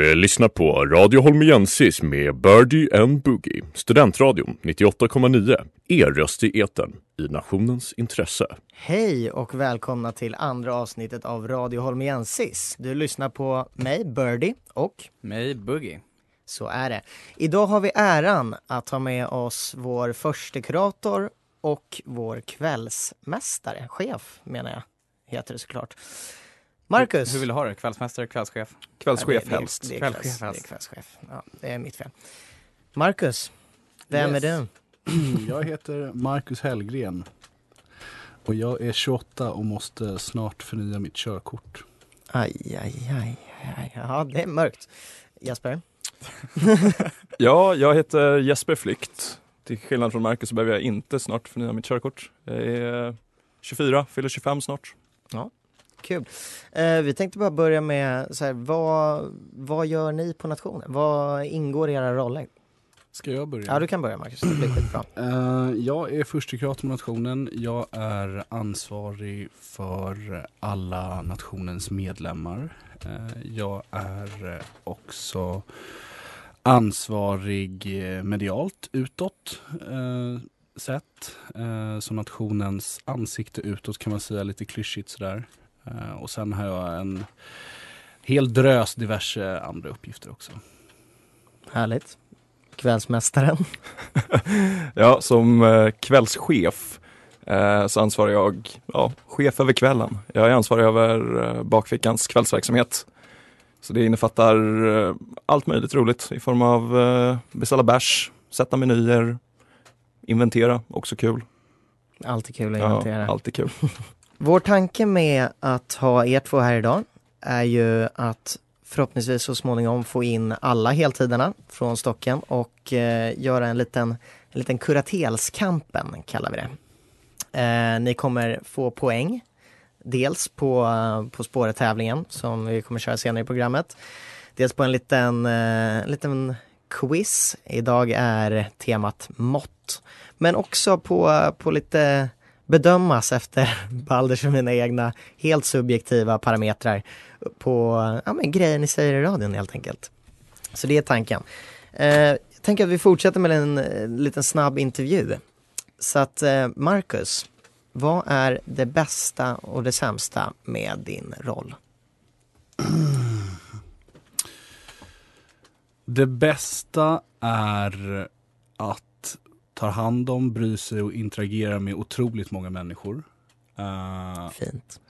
eh, lyssnar på Radio Holmiensis med Birdie and Boogie, Studentradion 98,9, er röst i etern i nationens intresse. Hej och välkomna till andra avsnittet av Radio Holmiensis. Du lyssnar på mig, Birdie, och Mig, Boogie. så är det. Idag har vi äran att ha med oss vår första kurator och vår kvällsmästare, chef menar jag, heter det såklart. Marcus. Hur, hur vill du ha det? Kvällsmästare, kvällschef? Kvällschef Ja, det- helst. Det, det, är Kvällschef kvälls, det är helst. kvällschef. Ja, det är mitt fel. Marcus, vem Yes. är du? Jag heter Marcus Hellgren. Och jag är 28 och måste snart förnya mitt körkort. Aj, aj, aj, aj. Ja, det är mörkt. Jesper? Ja, jag heter Jesper Flykt. Till skillnad från Marcus så behöver jag inte snart förnya mitt körkort. Jag är 24, fyller 25 snart. Kul. Eh, vi tänkte bara börja med, så här, vad, vad gör ni på nationen? Vad ingår i era roller? Ska jag börja? Ja, du kan börja Marcus, det blir skitbra. Eh, jag är förste kurator på nationen. Jag är ansvarig för alla nationens medlemmar. Eh, jag är också ansvarig medialt utåt eh, sett. Eh, som nationens ansikte utåt kan man säga lite klyschigt sådär. Eh, och sen har jag en hel drös diverse andra uppgifter också. Härligt. Kvällsmästaren. Ja, som eh, kvällschef eh, så ansvarar jag, ja, chef över kvällen. Jag är ansvarig över bakfickans kvällsverksamhet. Så det innefattar allt möjligt roligt i form av beställa bärs, sätta menyer, inventera, också kul. Alltid kul att Ja, inventera. alltid kul. Vår tanke med att ha er två här idag är ju att förhoppningsvis så småningom få in alla heltiderna från stocken och eh, göra en liten, en liten kuratelskampen kallar vi det. Eh, ni kommer få poäng. Dels på, på spåret-tävlingen som vi kommer köra senare i programmet. Dels på en liten, eh, liten quiz. Idag är temat mått. Men också på, på lite bedömas efter Balders och mina egna helt subjektiva parametrar på ja, men grejer ni säger i radion helt enkelt. Så det är tanken. Eh, jag tänker att vi fortsätter med en en liten snabb intervju. Så att eh, Marcus, vad är det bästa och det sämsta med din roll? Det bästa är att ta hand om, bry sig och interagera med otroligt många människor. Eh, Fint.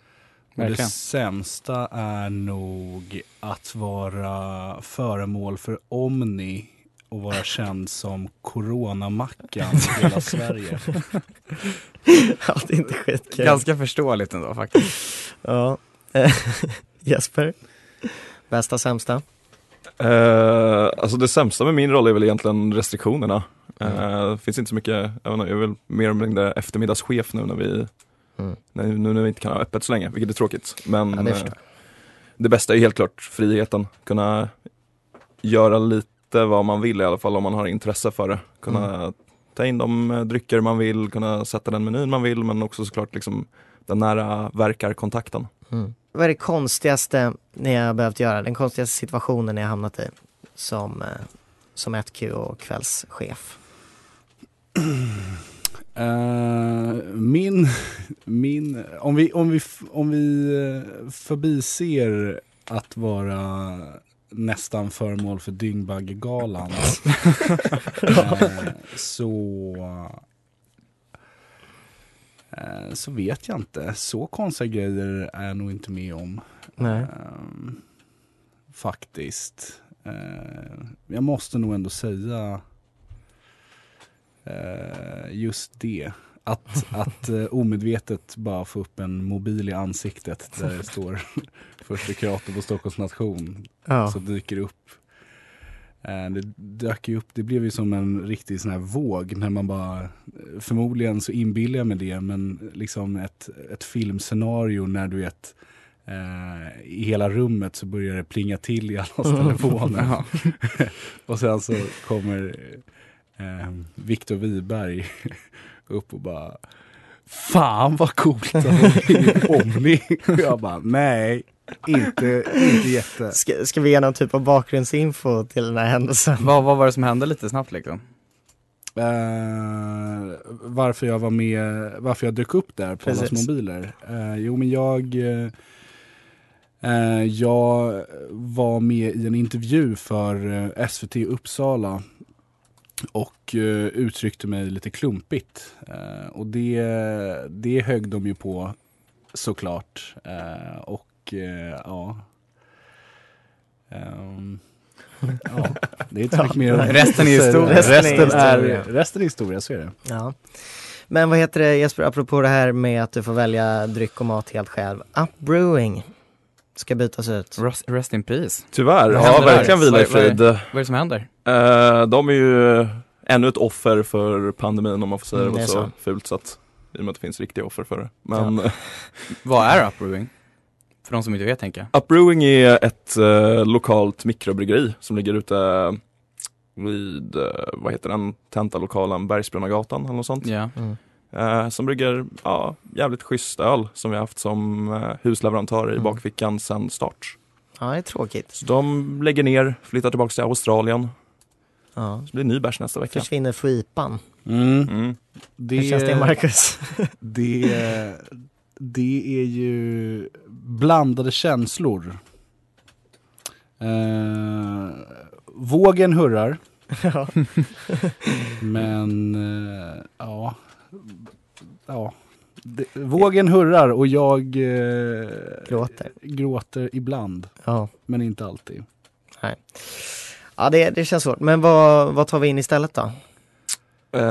och det Verkligen. sämsta är nog att vara föremål för Omni och vara känd som coronamackan i hela Sverige. ja, det är inte skitkul. Ganska förståeligt ändå faktiskt. Ja. Jesper? Bästa, sämsta? Eh, alltså det sämsta med min roll är väl egentligen restriktionerna. Mm. Det finns inte så mycket, jag, vet inte, jag är väl mer eller mindre eftermiddagschef nu när vi, Mm. när, nu när vi inte kan ha öppet så länge, vilket är tråkigt. Men Ja, det jag. det bästa är helt klart friheten, kunna göra lite vad man vill i alla fall om man har intresse för det. Kunna Mm. ta in de drycker man vill, kunna sätta den menyn man vill men också såklart liksom den nära verkarkontakten. Mm. Vad är det konstigaste ni har behövt göra? Den konstigaste situationen ni har hamnat i som, eh, som 1Q och kvällschef? Eh, min, min, om vi, om vi, om vi eh, förbiser att vara nästan föremål för Dyngbaggegalan eh, så så vet jag inte. Så konstiga grejer är jag nog inte med om. Nej. Ehm, faktiskt. Eh, jag måste nog ändå säga eh, just det. Att, att eh, omedvetet bara få upp en mobil i ansiktet där det står första kurator på Stockholms nation. Ja. Så dyker det upp. Eh, det dök ju upp, det blev ju som en riktig sån här våg när man bara, förmodligen så inbillar jag mig det, men liksom ett, ett filmscenario när du vet eh, i hela rummet så börjar det plinga till i allas telefoner. Ja. och sen så kommer eh, Viktor Wiberg upp och bara Fan vad coolt att. Och jag bara nej, inte, inte jätte. Ska, ska vi ge någon typ av bakgrundsinfo till den här händelsen? vad, vad var det som hände lite snabbt liksom? Eh, varför jag var med, varför jag dök upp där på allas Precis. mobiler. Eh, jo men jag, eh, jag var med i en intervju för SVT Uppsala och uttryckte mig lite klumpigt. Och det, det högg de ju på såklart. Eh, och eh, ja. Ehm, ja, det är inte så mycket mer Resten är historia. Resten, Resten är historia. resten är historia, så är det. Ja. Men vad heter det Jesper, apropå det här med att du får välja dryck och mat helt själv. Up Brewing ska bytas ut. Rest, rest in peace. Tyvärr, ja verkligen vila i Vad- vad är- frid. Vad är det som händer? Eh, de är ju ännu ett offer för pandemin om man får säga Mm, det det så så. fult så att i och med att det finns riktiga offer för det. Men ja. Vad är Upbrewing? För de som inte vet tänka. Upbrewing är ett eh, lokalt mikrobryggeri som ligger ute vid, eh, vad heter den, Tentalokalen, Bergsbrunagatan eller något sånt. Ja. Mm. Eh, som brygger, ja, jävligt schysst öl som vi har haft som eh, husleverantör i Mm. bakfickan sedan start. Ja, det är tråkigt. Så de lägger ner, flyttar tillbaka till Australien. Ja. Så blir det ny bärs nästa vecka. Försvinner FIPan. Mm. Mm. Det, Hur känns det Marcus? det, det är ju blandade känslor. Eh, vågen hurrar, ja. men eh, ja. ja. Det, vågen hurrar och jag eh, Gråter. gråter ibland, Ja, men inte alltid. ja det, det känns svårt. Men vad, vad tar vi in istället då? Eh,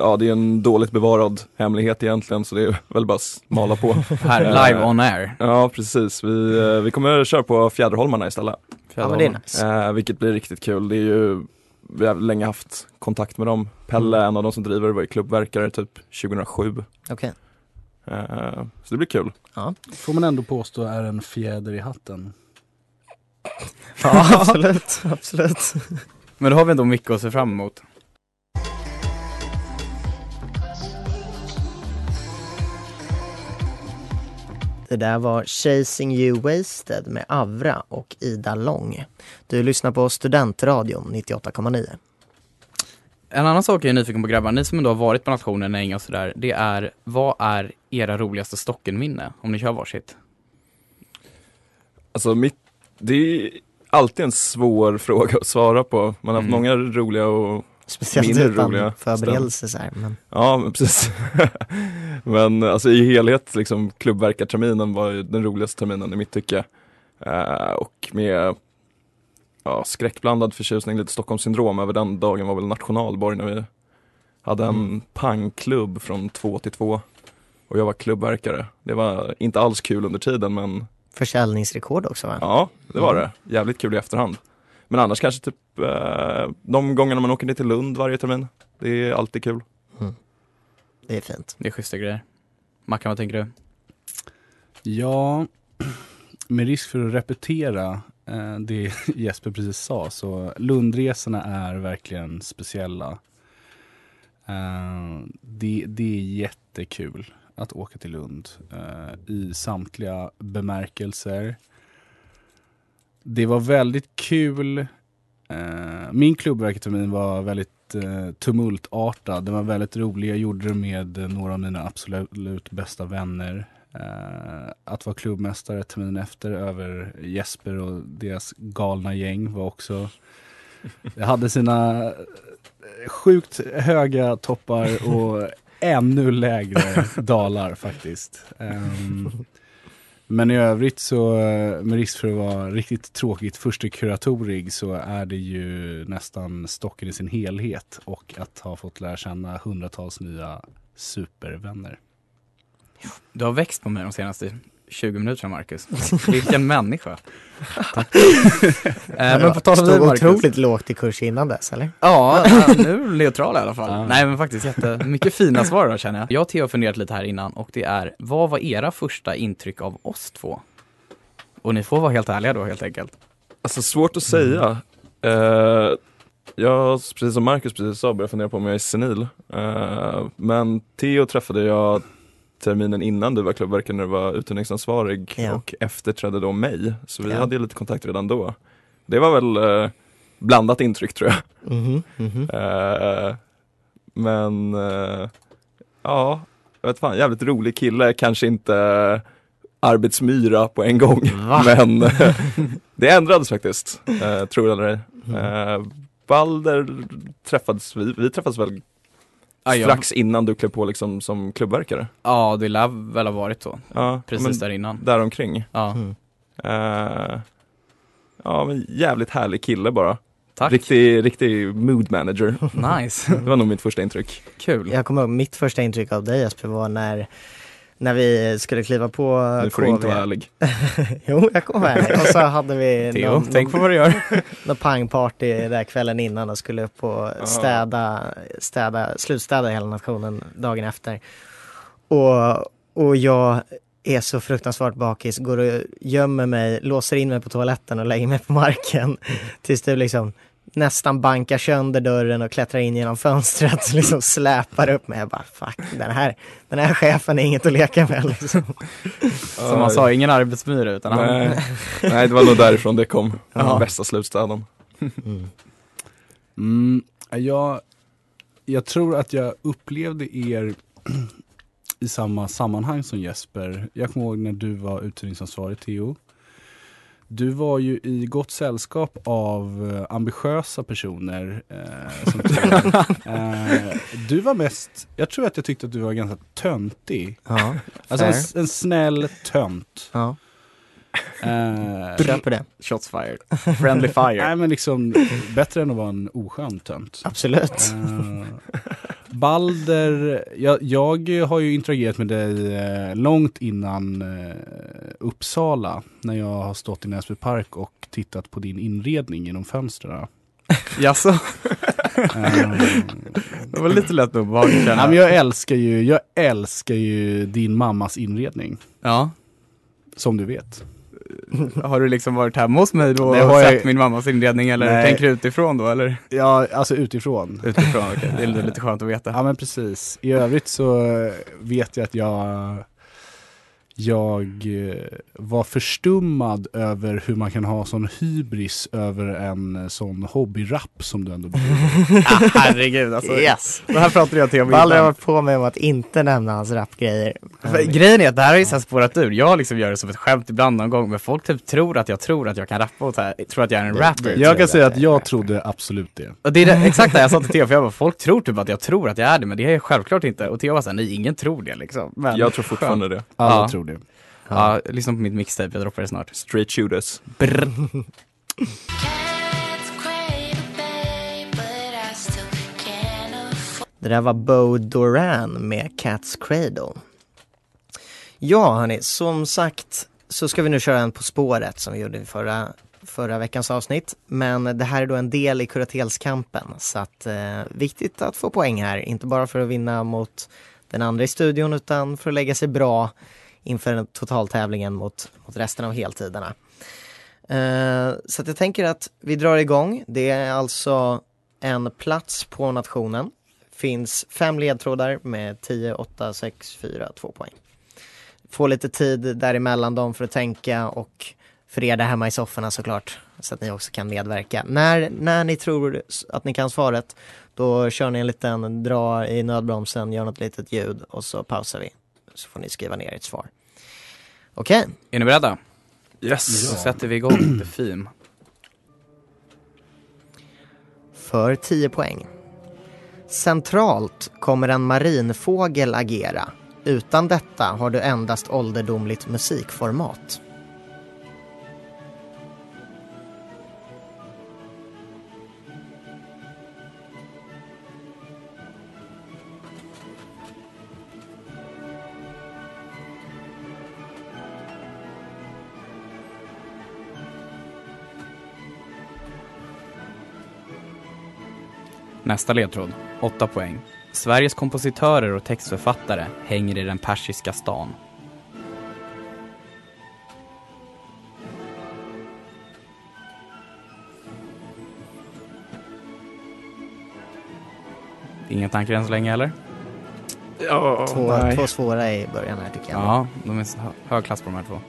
ja, det är en dåligt bevarad hemlighet egentligen så det är väl bara att mala på. Här, live on air. ja, precis. Vi, eh, vi kommer köra på Fjäderholmarna istället. Ja men det är nice. Eh, vilket blir riktigt kul. Det är ju, vi har länge haft kontakt med dem. Pelle, en av de som driver var ju klubbverkare typ 2007. Okej. Eh, så det blir kul. Får man ändå påstå är en fjäder i hatten. Ja absolut, absolut. Men då har vi ändå mycket att se fram emot. Det där var Chasing You Wasted med Avra och Ida Lång. Du lyssnar på Studentradion 98,9. En annan sak jag är nyfiken på grabbar, ni som ändå har varit på nationen länge och sådär, det är vad är era roligaste Stockenminne? Om ni kör varsitt. Alltså mitt, det är alltid en svår fråga att svara på. Man har haft Mm. många roliga och Speciellt Mindre utan roliga förberedelser så här. Men Ja, men precis. men alltså i helhet, liksom klubbverkarterminen var ju den roligaste terminen i mitt tycke. Eh, och med ja, skräckblandad förtjusning, lite Stockholmssyndrom över den dagen var väl nationalborg när vi hade en Mm. pangklubb från två till två. Och jag var klubbverkare. Det var inte alls kul under tiden men försäljningsrekord också va? ja, det var Mm. det. Jävligt kul i efterhand. Men annars kanske typ eh, de gångerna man åker ner till Lund varje termin. Det är alltid kul. Det är fint. Det är schyssta grejer. Mackan, vad tänker du? Ja, med risk för att repetera eh, det Jesper precis sa, så Lundresorna är verkligen speciella. Eh, det, det är jättekul att åka till Lund eh, i samtliga bemärkelser. Det var väldigt kul. Eh, min klubbverketermin var väldigt eh, tumultartad. Den var väldigt rolig. Jag gjorde det med eh, några av mina absolut bästa vänner. Att vara klubbmästare terminen efter över Jesper och deras galna gäng var också Det hade sina sjukt höga toppar och ännu lägre dalar faktiskt. Ehm, men i övrigt så, eh, med risk för att vara riktigt tråkigt första kuratorig så är det ju nästan stocken i sin helhet och att ha fått lära känna hundratals nya supervänner. Du har växt på mig de senaste 20 minuterna Marcus. Vilken människa. eh, men på tal om dig Stod Marcus. otroligt lågt i kurs innan dess eller? Ja, nu neutral i alla fall. Ja. Nej men faktiskt jättemycket fina svar då känner jag. Jag och Theo har funderat lite här innan och det är, vad var era första intryck av oss två? Och ni får vara helt ärliga då helt enkelt. Alltså svårt att säga. Eh, jag, precis som Marcus precis sa, började fundera på om jag är senil. Eh, men Theo träffade jag terminen innan du var klubbverkare när du var uthyrningsansvarig Ja. och efterträdde då mig. Så vi Ja. hade ju lite kontakt redan då. Det var väl eh, blandat intryck tror jag. Mhm, mhm. Eh, men eh, ja, jag vet fan, jävligt rolig kille, kanske inte eh, arbetsmyra på en gång. Va? Men eh, det ändrades faktiskt, eh, tror det eller ej. Mm. Eh, Balder träffades, vi, vi träffades väl Jag- strax innan du klev på liksom som klubbverkare? Ja, det lär väl ha varit så. Ja, Precis där innan. däromkring. Ja, Mm. Eh, ja, men jävligt härlig kille bara. tack. Riktig, riktig mood manager. Nice. Det var nog mitt första intryck. Kul. Jag kommer ihåg mitt första intryck av dig Jesper var när, när vi skulle kliva på Nu får du inte vara ärlig. jo, jag kommer ihåg. Och så hade vi Theo, någon, tänk på vad du gör. någon pangparty där kvällen innan och skulle upp och städa, städa, slutstäda hela nationen dagen efter. Och, och jag är så fruktansvärt bakis, går och gömmer mig, låser in mig på toaletten och lägger mig på marken tills du liksom nästan bankar sönder dörren och klättrar in genom fönstret och liksom släpar upp mig. Jag bara fuck, den här, den här chefen är inget att leka med liksom. Som man sa, ingen arbetsmyra utan han... Nej, nej, det var nog därifrån det kom. Ja. Den bästa slutstaden. Mm. Mm, jag, jag tror att jag upplevde er i samma sammanhang som Jesper. Jag kommer ihåg när du var uthyrningsansvarig Theo. Du var ju i gott sällskap av eh, ambitiösa personer. Eh, som eh, du var mest, jag tror att jag tyckte att du var ganska töntig. Ja, Alltså en, en snäll tönt. ja. Eh, köper det. Shots fired. Friendly fire. nej men liksom bättre än att vara en oskön tönt. Absolut. Eh, Balder, jag, jag har ju interagerat med dig eh, långt innan eh, Uppsala. När jag har stått i Näsby Park och tittat på din inredning genom fönstren. Jaså? Eh, Det var lite lätt obehagligt nej, känner men jag älskar ju, jag älskar ju din mammas inredning. Ja. Som du vet. Har du liksom varit hemma hos mig då och jag- sett min mammas inredning eller Nej. tänker du utifrån då eller? Ja, alltså utifrån. Utifrån, okej. Det är lite- skönt att veta. Ja men precis. I övrigt så vet jag att jag jag eh, var förstummad över hur man kan ha sån hybris över en eh, sån hobbyrap som du ändå bedriver. Ah, herregud alltså. Yes. Det här pratade jag till om Balder har innan. varit på mig om att inte nämna hans rapgrejer. För Grejen är att det här har ju här spårat ur. Jag liksom gör det som ett skämt ibland någon gång, men folk typ tror att jag tror att jag kan rappa och här, tror att jag är en rapper. Jag kan säga att jag trodde absolut det. Och det är det, exakt det jag sa till Theo, för jag bara, folk tror typ att jag tror att jag är det, men det är jag självklart inte. Och Theo var såhär, nej ingen tror det liksom. Men, Jag tror fortfarande det. Alla Ja. tror det. Ja, lyssna på mitt mixtape, jag droppar det snart. Straight shooters. Brr. Det där var Bo Doran med Cat's Cradle. Ja hörni, som sagt så ska vi nu köra en På spåret som vi gjorde i förra, förra veckans avsnitt. Men det här är då en del i kuratelskampen så att eh, viktigt att få poäng här, inte bara för att vinna mot den andra i studion utan för att lägga sig bra inför totaltävlingen mot, mot resten av heltiderna. Eh, så att jag tänker att vi drar igång. Det är alltså en plats på nationen. Finns fem ledtrådar med 10, 8, 6, 4, 2 poäng. Få lite tid däremellan dem för att tänka och för er där hemma i sofforna såklart. Så att ni också kan medverka. När, när ni tror att ni kan svaret, då kör ni en liten dra i nödbromsen, gör något litet ljud och så pausar vi. Så får ni skriva ner ert svar. Okej, Är ni beredda? Yes! Så sätter vi igång The Theme. för 10 poäng. Centralt kommer en marinfågel agera. Utan detta har du endast ålderdomligt musikformat. Nästa ledtråd, 8 poäng. Sveriges kompositörer och textförfattare hänger i den persiska stan. Inga tankar än så länge heller? Oh, två, två, svåra i början här tycker jag. Ja, de är hög klass på de här två.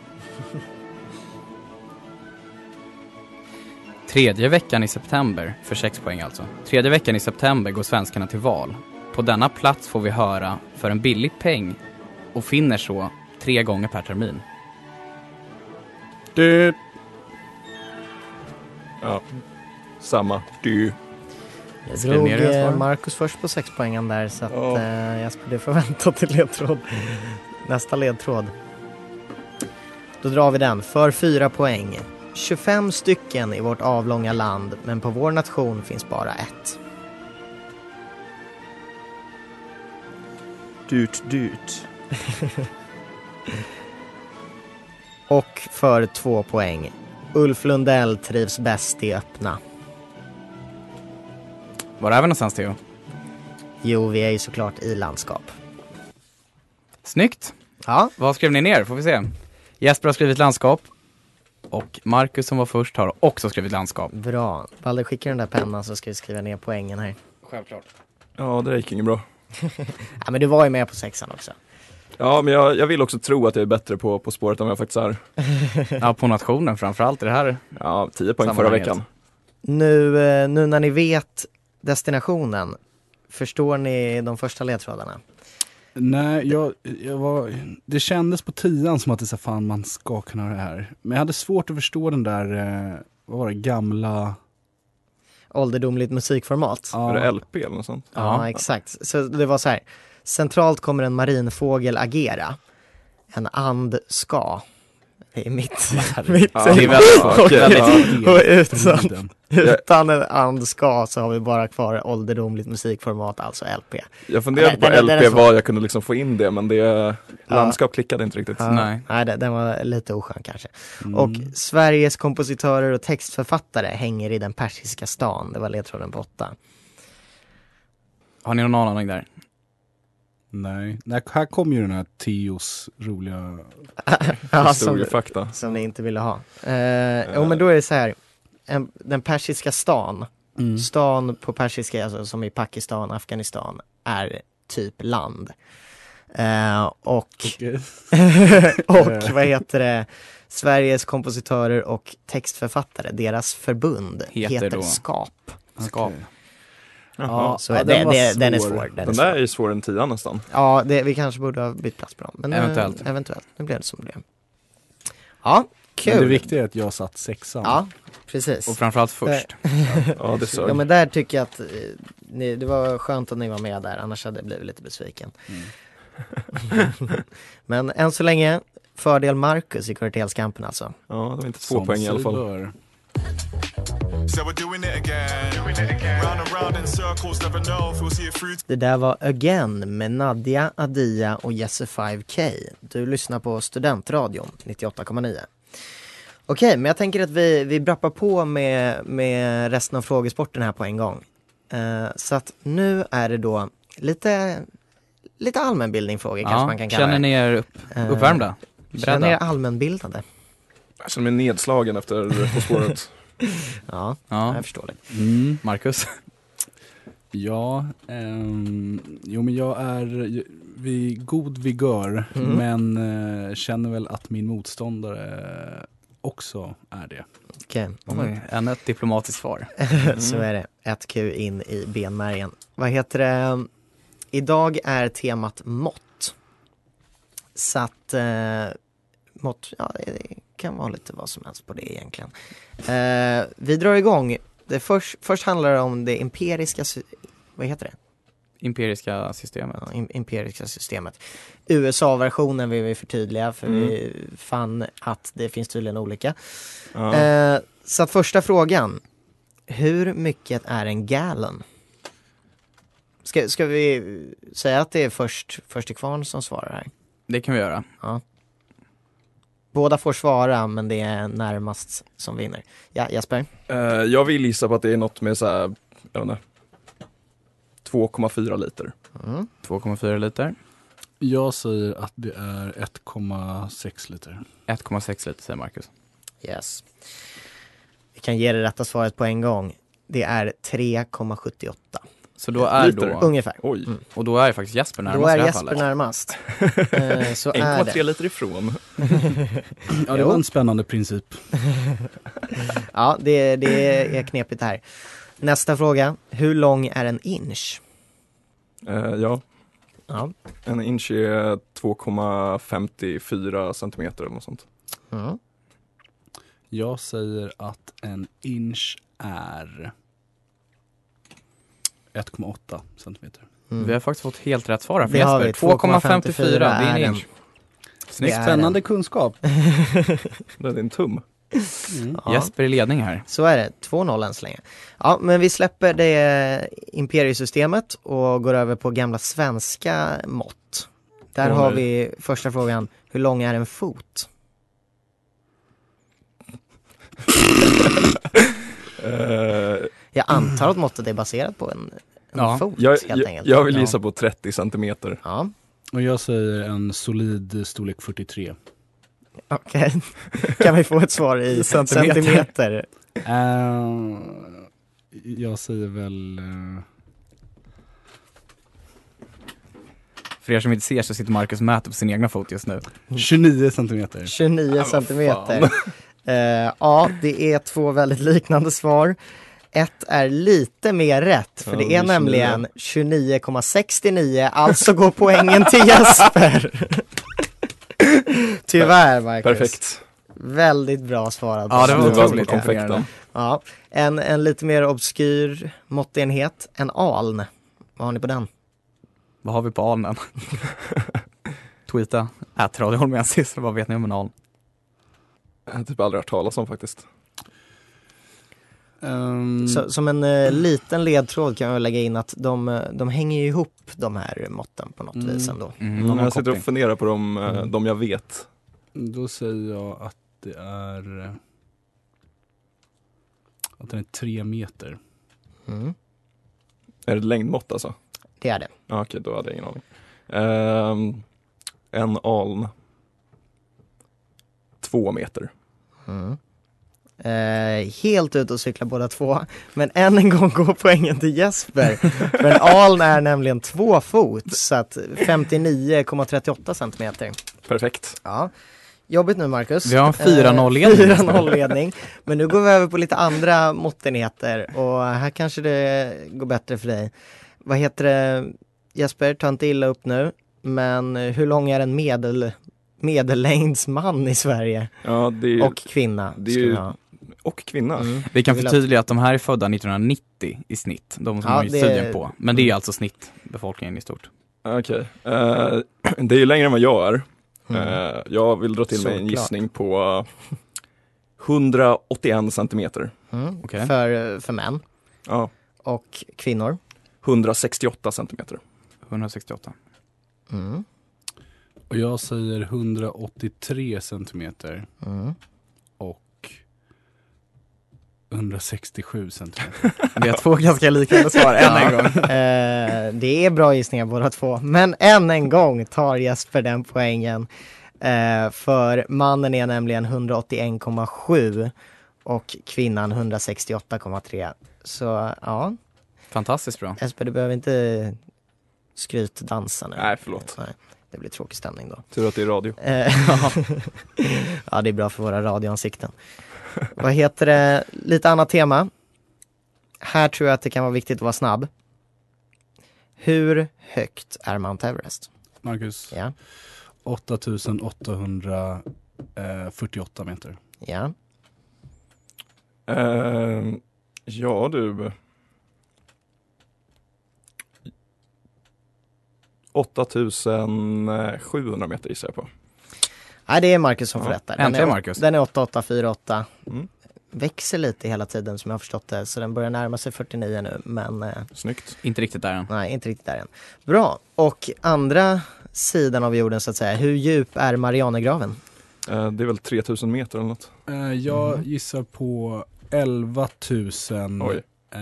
Tredje veckan i september, för sex poäng alltså. Tredje veckan i september går svenskarna till val. På denna plats får vi höra för en billig peng och finner så tre gånger per termin. Det, Ja. Samma. Du. Jag drog ner era eh. Marcus först på sex poängen där så att Ja. eh, Jesper du får vänta till ledtråd. Nästa ledtråd. Då drar vi den för fyra poäng. 25 stycken i vårt avlånga land men på vår nation finns bara ett. Dyrt, dyrt. Och för två poäng. Ulf Lundell trivs bäst i öppna. Var är vi någonstans Theo? Jo, vi är ju såklart i landskap. Snyggt! Ja, Vad skrev ni ner? Får vi se. Jesper har skrivit landskap. Och Marcus som var först har också skrivit landskap. bra. Balder, skicka den där pennan så ska vi skriva ner poängen här. Självklart. Ja, det gick inget bra. Ja, men du var ju med på sexan också. Ja, men jag, jag vill också tro att jag är bättre på På spåret än vad jag faktiskt är. Ja, på nationen framförallt. Är det här Ja, 10 poäng förra veckan. Nu, eh, nu när ni vet destinationen, förstår ni de första ledtrådarna? Nej, jag, jag var, det kändes på tian som att det så fan man ska kunna ha det här. Men jag hade svårt att förstå den där, eh, vad var det, gamla... Ålderdomligt musikformat. Är det LP eller något sånt? Ja, Ja. exakt. Så det var så här. Centralt kommer en marinfågel agera. En and ska. Det är mitt. mitt Ja, det är väldigt ja, ja. och. Utan en and ska så har vi bara kvar ålderdomligt musikformat, alltså LP. Jag funderade på den- LP var jag kunde liksom få in det, men det landskap klickade inte riktigt. Ja, Nej. Nej, det- den var lite oskön kanske. Mm. Och Sveriges kompositörer och textförfattare hänger i den persiska stan. Det var ledtråden på åtta. Har ni någon aning där? Nej, Nej, här kom ju den här Tios roliga... Ja, som, Historiefakta. som ni inte ville ha. Eh, jo men då är det så här. En, den persiska stan, Mm. stan på persiska, alltså som i Pakistan, Afghanistan, är typ land. Eh, och, Okej. och vad heter det, Sveriges kompositörer och textförfattare, deras förbund Heter heter? SKAP. Skap. Ja, Så ja, den det, den är svår. svår. Den är Den svår. där är ju svårare än tian nästan. Ja, det, vi kanske borde ha bytt plats på dem. Men, eh, Eventuellt. eventuellt. Nu blev det som det blev. Ja, Men det kul. viktiga är att jag satt sexan. Ja, precis. Och framförallt först. Ja, det. Ja men där tycker jag att eh, ni, det var skönt att ni var med där, annars hade jag blivit lite besviken. men än så länge, fördel Marcus i kvartelskampen alltså. Ja, det var inte två Som poäng i alla fall. bör. Det där var Again med Nadja, Adia och Jesse 5K. Du lyssnar på Studentradion 98,9. Okej, men jag tänker att vi, vi brappar på med, med resten av frågesporten här på en gång. Eh, så att nu är det då lite, lite allmänbildning-frågor kanske man kan kalla känner det. ni er upp, Eh, uppvärmda? Känner er Beredda? allmänbildade? Jag känner mig nedslagen efter På spåret. Ja, Ja, jag förstår det. Mm. Marcus? Ja, ehm, jo men jag är vid god vigör Mm. men eh, känner väl att min motståndare också är det. Okej, Oj, ännu ett diplomatiskt svar. så är det. Ett Q in i benmärgen. Vad heter det? Idag är temat mått. Så att eh, mått, ja det kan vara lite vad som helst på det egentligen. Eh, vi drar igång. Det först, först handlar det om det empiriska, sy- vad heter det? Imperiska systemet. Ja, im- empiriska systemet. USA-versionen vill vi förtydliga för vi fann att det finns tydligen olika. Ja. Eh, så att första frågan. Hur mycket är en gallon? Ska, ska vi säga att det är först, först till kvarn som svarar här? Det kan vi göra. Båda får svara men det är närmast som vinner. Ja, Jesper? Eh, jag vill gissa på att det är något med så här, jag vet inte, 2,4 liter. Mm. 2,4 liter. Jag säger att det är 1,6 liter. 1,6 liter säger Marcus. Yes. Vi kan ge det rätta svaret på en gång. Det är 3,78. Så då är Liter. då, ungefär. Oj, Mm. och då är faktiskt Jesper närmast Då är Jesper närmast. Eh, Så är 1,3 det. liter ifrån. Ja, det var en spännande princip. Ja, det, det är knepigt här. Nästa fråga. Hur lång är en inch? Eh, ja, Ja. en inch är 2,54 centimeter eller något sånt. Mm. Jag säger att en inch är 1,8 centimeter. Mm. Vi har faktiskt fått helt rätt svar här för Jesper. vi. 2,54, det är en inch. Det Snyggt. är Spännande kunskap. Det är din tum. Mm. Ja. Jesper i ledning här. Så är det, 2-0 än så länge. Ja, men vi släpper det imperiesystemet och går över på gamla svenska mått. Där har vi första frågan, hur lång är en fot? Jag antar att måttet är baserat på en, en Ja. fot jag, helt jag, enkelt. jag vill Ja. gissa på 30 centimeter. Ja, Och jag säger en solid storlek 43. Okej. kan vi få ett svar i Centimeter. centimeter? Eh, jag säger väl... eh, För er som inte ser så sitter Marcus och mäter på sin egna fot just nu. 29 centimeter. 29 centimeter. Eh, ja, det är två väldigt liknande svar. Ett är lite mer rätt, för Ja, det är 29. nämligen 29,69, alltså går poängen till Jesper. Tyvärr Marcus. Perfekt. Väldigt bra svarat. Ja, det var otroligt konfekten. Ja, en, en lite mer obskyr måttenhet, en aln. Vad har ni på den? Vad har vi på alnen? Tweeta, ät Radio Holmensis, vad vet ni om en aln? Jag har typ aldrig hört talas om faktiskt. Ehm, Så, som en eh, liten ledtråd kan jag lägga in att de, eh, de hänger ju ihop de här måtten på något Mm. vis ändå. Mm, Mm, jag sitter och funderar på de, eh, Mm. de jag vet. Då säger jag att det är... eh, Att den är tre meter. Mm, Är det ett längdmått alltså? det är det. Ja, okej, då hade jag ingen aning. Ehm, en aln. Två meter. Mm. Eh, helt ute och cykla båda två. Men än en gång går poängen till Jesper. För en aln är nämligen två fot, så att 59,38 centimeter. Perfekt. Ja. Jobbigt nu Marcus. Vi har en 4-0-ledning Eh, just nu. 4-0-ledning. Men nu går vi över på lite andra måttenheter och här kanske det går bättre för dig. Vad heter det, Jesper, ta inte illa upp nu, men hur lång är en medel, medellängdsman i Sverige? Ja, det är ju, Och kvinna. det är ska ju- och kvinna. Mm. Vi kan förtydliga att de här är födda 1990 i snitt, de som Ja, har ju det- studien på. Men det är alltså snitt, befolkningen i stort. Okej. Eh, det är ju längre än vad jag är. Mm. Eh, jag vill dra till med en gissning på 181 centimeter. Mm. Okej. För, för män Ja, och kvinnor. 168 centimeter. 168. Mm. Och jag säger 183 centimeter Mm. Och 167 centimeter. Vi har två ganska liknande svar än en gång. Eh, det är bra gissningar båda två, men än en gång tar Jesper den poängen. Eh, för mannen är nämligen 181,7 och kvinnan 168,3. Så ja, Fantastiskt bra. Jesper du behöver inte skrytdansa nu. Nej, förlåt. Nej, det blir tråkig stämning då. Tur att det är radio. Eh, ja, det är bra för våra radioansikten. Vad heter det, lite annat tema. Här tror jag att det kan vara viktigt att vara snabb. Hur högt är Mount Everest? Marcus, Ja, 8848 meter. ja. Eh, ja du. 8700 meter gissar jag på. Nej, det är Marcus som får Ja, rätt där. Den äntligen är, Marcus. Den är 8848. Mm. Växer lite hela tiden som jag har förstått det, så den börjar närma sig 49 nu, men eh, Snyggt. Inte riktigt där än. nej, inte riktigt där än. Bra, och andra sidan av jorden så att säga, hur djup är Marianergraven? Eh, det är väl 3000 meter eller något. Eh, jag Mhm. gissar på 11 000 Oj. eh,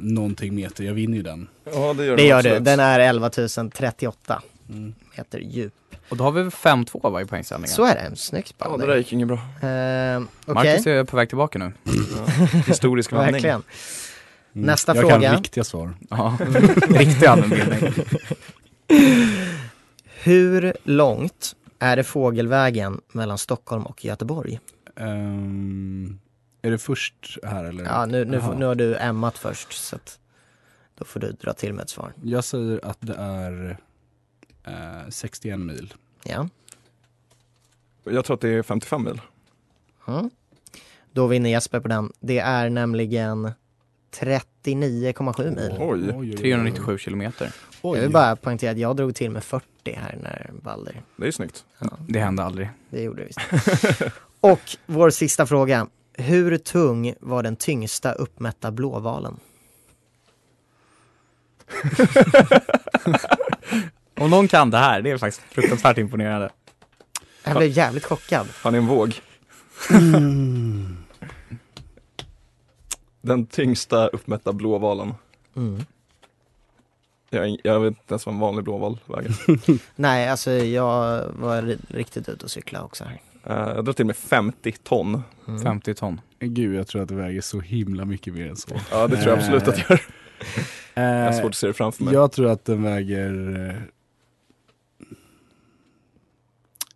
någonting meter. Jag vinner ju den. Ja det gör Det den gör du, den är 11 038 Mm. Meter djup. Och då har vi 5-2 va, i poängställningen. Så är det, snyggt Ja det där gick inget bra. Eh, Okej, Marcus är på väg tillbaka nu. Historisk vandring. verkligen. Nästa jag fråga. kan riktiga svar. Ja, riktig allmänbildning. Hur långt är det fågelvägen mellan Stockholm och Göteborg? Ehm, är det först här eller? Ja, nu, nu, nu har du ämmat först så att då får du dra till med ett svar. Jag säger att det är eh, 61 mil. Ja. Jag tror att det är 55 mil. Mm. Då vinner Jesper på den. Det är nämligen 39,7 mil. Oj. Oj, oj, oj. 397 kilometer. Jag Oj. vill bara poängtera att jag drog till med 40 här när Balder. Det är snyggt. Det hände aldrig. Det gjorde det visst. Och vår sista fråga. Hur tung var den tyngsta uppmätta blåvalen? Om någon kan det här, det är faktiskt fruktansvärt imponerande. Jag blev jävligt chockad. Han är en våg. Den tyngsta uppmätta blåvalen. Mm. Jag, jag vet inte ens vad en vanlig blåval väger. Nej, alltså jag var ri- riktigt ute och cykla också här. Eh, jag drar till med 50 ton. Mm. 50 ton. Gud, jag tror att det väger så himla mycket mer än så. Ja det tror jag absolut att jag gör. Eh, Jag har svårt att se det framför mig. jag tror att den väger eh,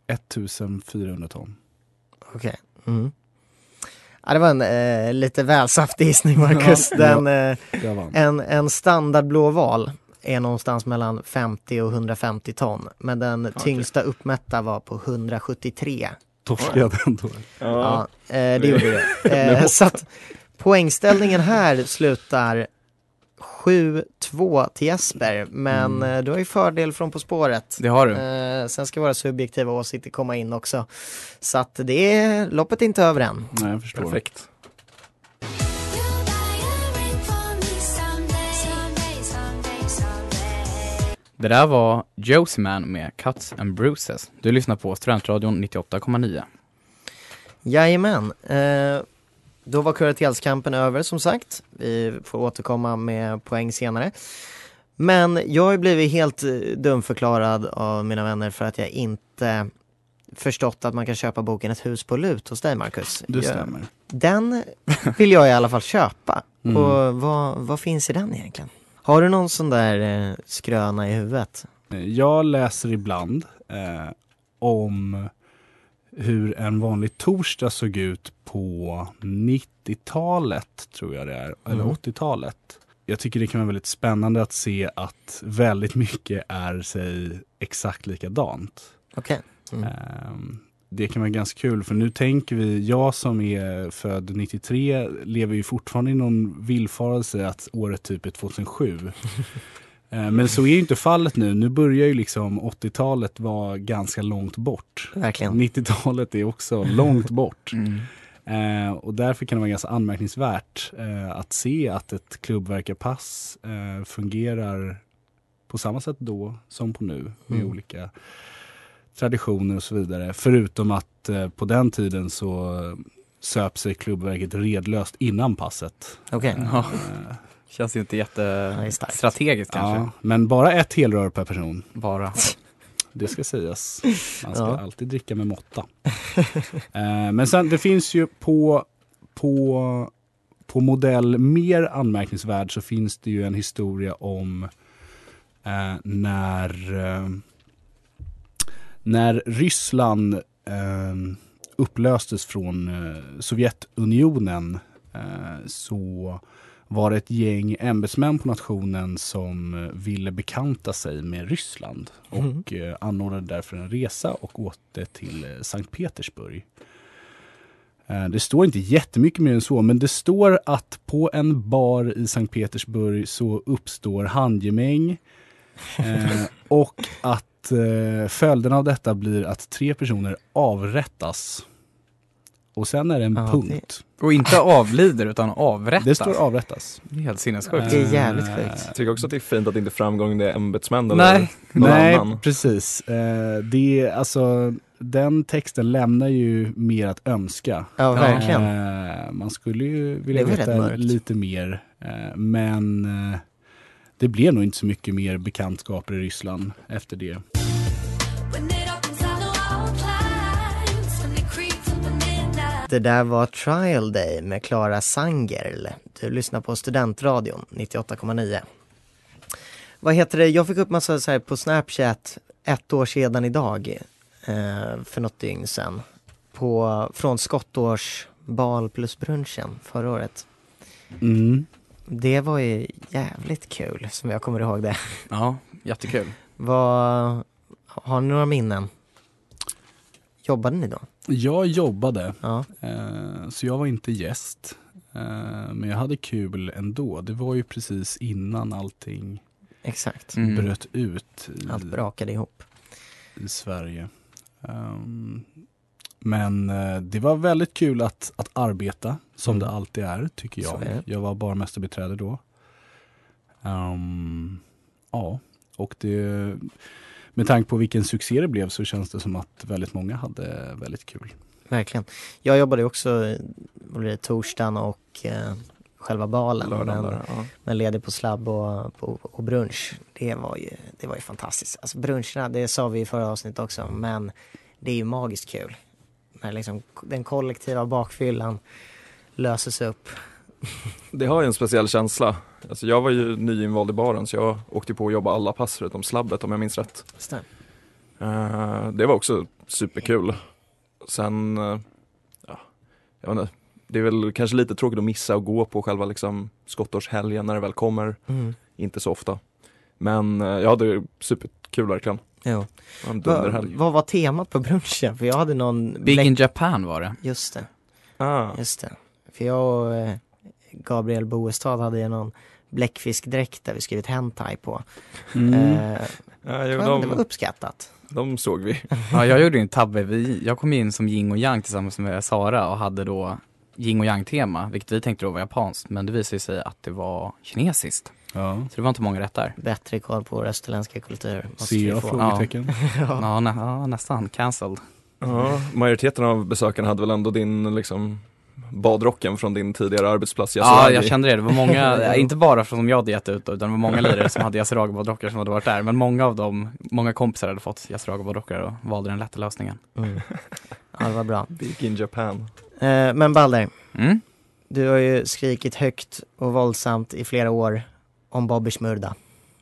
1400 ton. Okej. Mm. Ja, det var en eh, lite väl saftig gissning Marcus. Ja, Den, eh, Jag en, en standard blåval är någonstans mellan 50 och 150 ton. Men den tyngsta uppmätta var på 173. Torskade ändå. Ja, eh, det gjorde det. Eh, så att poängställningen här slutar 7-2 till Jesper. Men Mm. eh, du har ju fördel från På spåret. Det har du. Eh, sen ska våra subjektiva åsikter komma in också. Så att det är, loppet är inte över än. Nej, jag förstår. Perfekt. Det där var Josie Man med Cuts and Bruises. Du lyssnar på Studentradion 98,9. Jajamän. Eh, då var kuratelskampen över som sagt. Vi får återkomma med poäng senare. Men jag har ju blivit helt eh, dumförklarad av mina vänner för att jag inte förstått att man kan köpa boken Ett hus på lut hos dig Marcus. Jag- stämmer. Den vill jag i alla fall köpa. Mm. Och vad, vad finns i den egentligen? Har du någon sån där eh, skröna i huvudet? Jag läser ibland eh, om hur en vanlig torsdag såg ut på 90-talet, tror jag det är, eller Mm. 80-talet. Jag tycker det kan vara väldigt spännande att se att väldigt mycket är sig exakt likadant. Okej. Mm. Ehm, Det kan vara ganska kul för nu tänker vi, jag som är född 93 lever ju fortfarande i någon villfarelse att året typ är 2007. Eh, Men så är ju inte fallet nu. Nu börjar ju liksom 80-talet vara ganska långt bort. Verkligen. 90-talet är också långt bort. Mm. Eh, och därför kan det vara ganska anmärkningsvärt eh, att se att ett klubbverkarpass eh, fungerar på samma sätt då som på nu med Mm. olika traditioner och så vidare. Förutom att eh, på den tiden så söp sig klubbverket redlöst innan passet. Okej. Känns ju inte jättestrategiskt kanske. ja, men bara ett helrör per person. Bara. Det ska sägas. Man ska Ja. alltid dricka med måtta. eh, men sen det finns ju på, på, på modell mer anmärkningsvärd så finns det ju en historia om eh, när, eh, när Ryssland eh, upplöstes från eh, Sovjetunionen eh, så var det ett gäng ämbetsmän på nationen som eh, ville bekanta sig med Ryssland och eh, anordnade därför en resa och åkte till eh, Sankt Petersburg. Det står inte jättemycket mer än så, men det står att på en bar i Sankt Petersburg så uppstår handgemäng och att följden av detta blir att tre personer avrättas. Och sen är det en Ja, punkt. Och inte avlider utan avrättas. Det står avrättas. Det är helt sinnessjukt. Det är jävligt Eh, sjukt. Jag tycker också att det är fint att det inte framgång det är ämbetsmän eller Nej. någon Nej, annan. precis. Eh, det är alltså, den texten lämnar ju mer att önska. Ja, verkligen. Eh, man skulle ju vilja Det veta lite mer. Eh, men eh, det blev nog inte så mycket mer bekantskaper i Ryssland efter det. Det där var Trial Day med Klara Sangerl. Du lyssnar på Studentradion 98,9. Vad heter det, jag fick upp massa så här på Snapchat ett år sedan idag, eh, för något dygn sedan, på, från skottårsbal plus brunchen förra året. Mm. Det var ju jävligt kul som jag kommer ihåg det. Ja, jättekul. Vad, har ni några minnen? Jobbade ni då? Jag jobbade, Ja, eh, så jag var inte gäst. Eh, men jag hade kul ändå. Det var ju precis innan allting exakt. Mm. bröt ut i, Allt brakade ihop. i Sverige. Ehm, men eh, det var väldigt kul att, att arbeta, som Mm. det alltid är, tycker jag. är. Jag var barmästarbiträde då. Ehm, ja, och det, med tanke på vilken succé det blev så känns det som att väldigt många hade väldigt kul. Verkligen. Jag jobbade också torsdagen och eh, själva balen. Lördagen men, där, ja. men ledig på slabb och, på, och brunch. Det var, ju, det var ju fantastiskt. Alltså bruncherna, det sa vi i förra avsnittet också, men det är ju magiskt kul. När liksom den kollektiva bakfyllan löses upp. Det har ju en speciell känsla. Alltså jag var ju nyinvald i baren så jag åkte på att jobba alla pass förutom slabbet om jag minns rätt. Stäm. Eh, det var också superkul. Sen, eh, ja, jag vet inte, det är väl kanske lite tråkigt att missa och gå på själva liksom skottårshelgen när det väl kommer. Mm. Inte så ofta. Men eh, jag hade superkul verkligen. Jo. Det var en Va, dunderhelg. vad var temat på brunchen? För jag hade någon... Big in Japan var det. Just det. Ah, Just det. För jag och Gabriel Boestad hade ju någon bläckfiskdräkt där vi skrivit hentai på. Mm. Eh, ja, jo, men det var de, uppskattat. de såg vi. Ja, jag gjorde en tabbe. Vi, jag kom in som yin och yang tillsammans med Sara och hade då yin och yang tema, vilket vi tänkte då var japanskt, men det visade sig att det var kinesiskt. Ja. Så det var inte många rätt där. Bättre koll på vår österländska kultur. Ser jag frågetecken? Ja, nä, ja nästan. Cancelled. Ja, majoriteten av besökarna hade väl ändå din liksom badrocken från din tidigare arbetsplats Ja, Yasuragi. jag kände det. Det var många, inte bara från som jag hade gett ut utan det var många lirare som hade Yasuragi-badrockar som hade varit där. Men många av dem, många kompisar hade fått Yasuragi-badrockar och valde den lätta lösningen. Mm. Ja, det var bra. Big in Japan. Eh, men Balder, Mm. du har ju skrikit högt och våldsamt i flera år om Bobby Shmurda.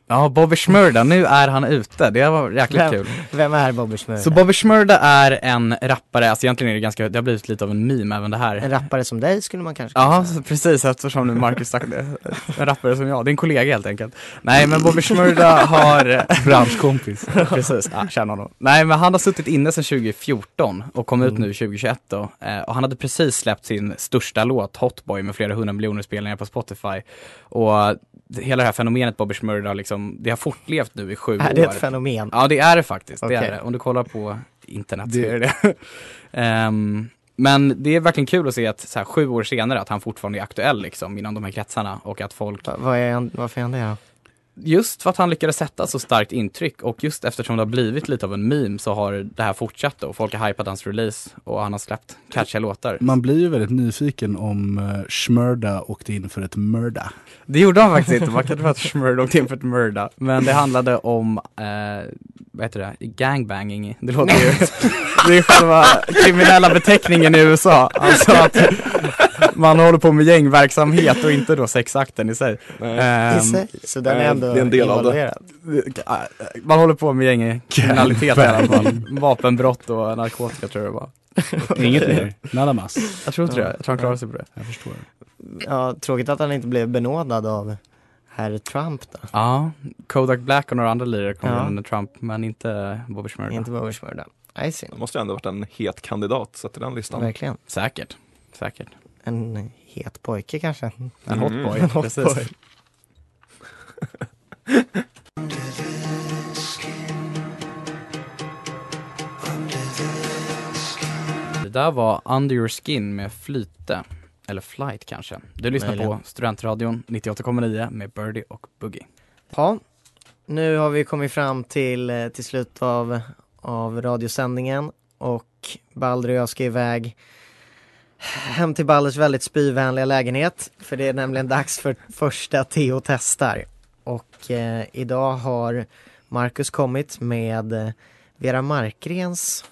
Ja, Bobby Shmurda, nu är han ute. Det var jäkligt Vem? kul. Vem är Bobby Shmurda? Så Bobby Shmurda är en rappare, alltså egentligen är det ganska, det har blivit lite av en meme även det här. En rappare som dig skulle man kanske kunna Ja, säga. så precis eftersom nu Marcus sagt det. En rappare som jag, det är en kollega helt enkelt. Nej men Bobby Shmurda har Branschkompis. Precis, ja, känner honom. Nej men han har suttit inne sedan 2014 och kom ut nu 2021 då. Eh, och han hade precis släppt sin största låt, Hotboy, med flera hundra miljoner spelningar på Spotify. Och hela det här fenomenet Bobby Shmurda, liksom, det har fortlevt nu i sju Är år. det ett fenomen? Ja det är det faktiskt, det Okej. är det. Om du kollar på internet så Det- är det det. Ehm, men det är verkligen kul att se att så här, sju år senare att han fortfarande är aktuell liksom inom de här kretsarna och att folk Va- Vad är han, varför är han det då? Just för att han lyckades sätta så starkt intryck och just eftersom det har blivit lite av en meme så har det här fortsatt då. Folk har hypat hans release och han har släppt catchiga låtar. Man blir ju väldigt nyfiken om uh, Shmurda åkte in för ett mörda. Det gjorde han faktiskt inte, man kan tro att Schmurd åkte in för ett mörda. Men det handlade om, eh, vad heter det, gangbanging. Det låter ju, det är själva kriminella beteckningen i USA. Alltså att man håller på med gängverksamhet och inte då sexakten i sig. Nej. Ehm, I sig, så den är eh, ändå det är en del av det. involverad. Man håller på med gängkriminalitet i alla fall. Vapenbrott och narkotika tror jag det var. Inget mer. Nada mas. Jag tror inte det, jag tror han klarar sig på det. Jag förstår. Ja, tråkigt att han inte blev benådad av herr Trump då. Ja, Kodak Black och några andra lirare kom Ja. under Trump, men inte Bobby Shmurda. Inte Bobby Shmurda. Nej, synd. Det måste ju ändå varit en het kandidat sett till den listan. Verkligen. Säkert, säkert. En het pojke kanske. En Mm. hotboy, En precis. hotboy. Det där var Under Your Skin med Flyte, eller Flight kanske. Du lyssnar Möjligen. på Studentradion 98,9 med Birdie och Boogie. Ja, nu har vi kommit fram till, eh, till slut av, av radiosändningen och Balder och jag ska iväg hem till Balders väldigt spyvänliga lägenhet. För det är nämligen dags för första Theo testar. Och eh, idag har Marcus kommit med eh, Vera Markgrens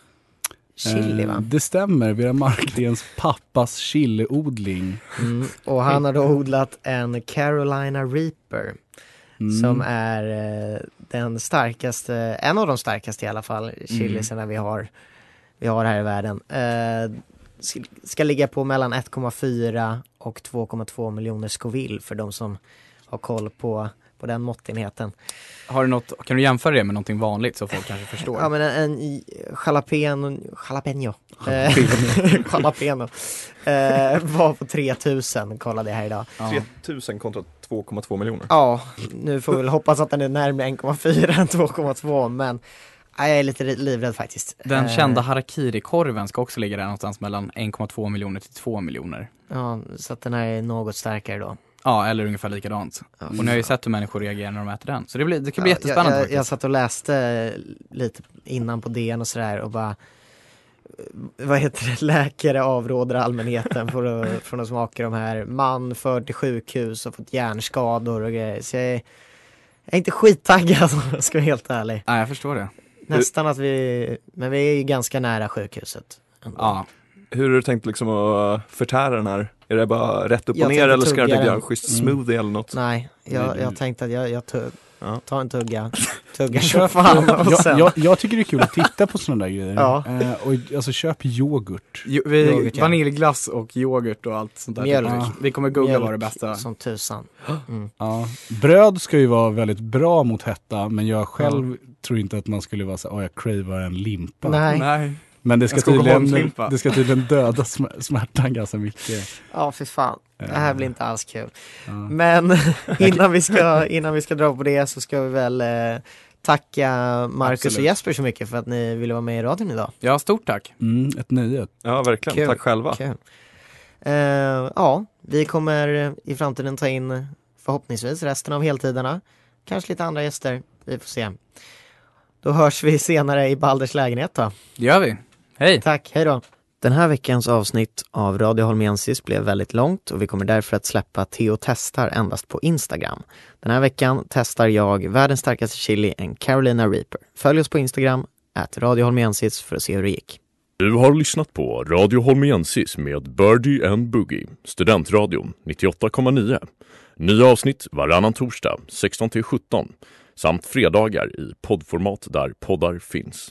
chili Eh, va? Det stämmer, Vera Markgrens pappas chiliodling. Mm. Och han har då odlat en Carolina Reaper Mm. som är eh, den starkaste, en av de starkaste i alla fall, chilisarna vi har vi har här i världen. Eh, ska- ska ligga på mellan 1,4 och 2,2 miljoner Scoville för de som har koll på, på den måttenheten. Har du något, kan du jämföra det med någonting vanligt så folk kanske förstår? Ja men en, en jalapeno, jalapeno, jalapeno eh, var på 3000 kollade jag här idag. Ja. 3000 kontra 2,2 miljoner. Ja, nu får vi väl hoppas att den är närmare 1,4 än 2,2 men jag är lite livrädd faktiskt. Den Eh, kända harakiri-korven ska också ligga där någonstans mellan 1,2 miljoner till 2 miljoner. Ja, så att den här är något starkare då. Ja, eller ungefär likadant. Ja, Och ni har ju sett hur människor reagerar när de äter den. Så det, blir, det kan bli Ja, jättespännande jag, jag, jag satt och läste lite innan på DN och sådär och bara eh, vad heter det, läkare avråder allmänheten från att, från att smaka de här. Man förd till sjukhus och fått hjärnskador och grejer. Så jag är, jag är inte skittaggad om jag ska vara helt ärlig. Nej, jag förstår det. Nästan att vi, men vi är ju ganska nära sjukhuset. ändå. Ja, Hur har du tänkt liksom att förtära den här? Är det bara rätt upp och Jag ner eller ska du tugga göra en schysst Mm. smoothie eller något? Nej, jag, jag tänkte att jag, jag tugg, Ja. tar en tugga, tuggar Köp, som fan och jag, jag, jag tycker det är kul att titta på sådana där grejer. Ja. Eh, och alltså köp yoghurt. Jo, vi, Yoghurt, ja. vaniljglass och yoghurt och allt sånt där. Mjölk. Ja. Vi kommer googla vad det bästa. som tusan. Mm. Ja. Bröd ska ju vara väldigt bra mot hetta men jag själv tror inte att man skulle vara så åh jag cravar en limpa. Nej. Nej. Men det ska, En tydligen, det ska tydligen döda sm- smärtan ganska mycket. Ja, för fan. Det här blir inte alls kul. Ja. Men innan vi, ska, innan vi ska dra på det så ska vi väl eh, tacka Marcus och Absolut. Jesper så mycket för att ni ville vara med i radion idag. Ja, stort tack. Mm, ett nöje. Ja, verkligen. Kul. Tack själva. Kul. Eh, ja, vi kommer i framtiden ta in förhoppningsvis resten av heltiderna. Kanske lite andra gäster, vi får se. Då hörs vi senare i Balders lägenhet då. Det gör vi. Hej! Tack, hej då. Den här veckans avsnitt av Radio Holmiensis blev väldigt långt och vi kommer därför att släppa Theo testar endast på Instagram. Den här veckan testar jag världens starkaste chili, en Carolina Reaper. Följ oss på Instagram, at Radio Holmiensis för att se hur det gick. Du har lyssnat på Radio Holmiensis med Birdie and Boogie, Studentradion 98,9. Nya avsnitt varannan torsdag 16-17 samt fredagar i poddformat där poddar finns.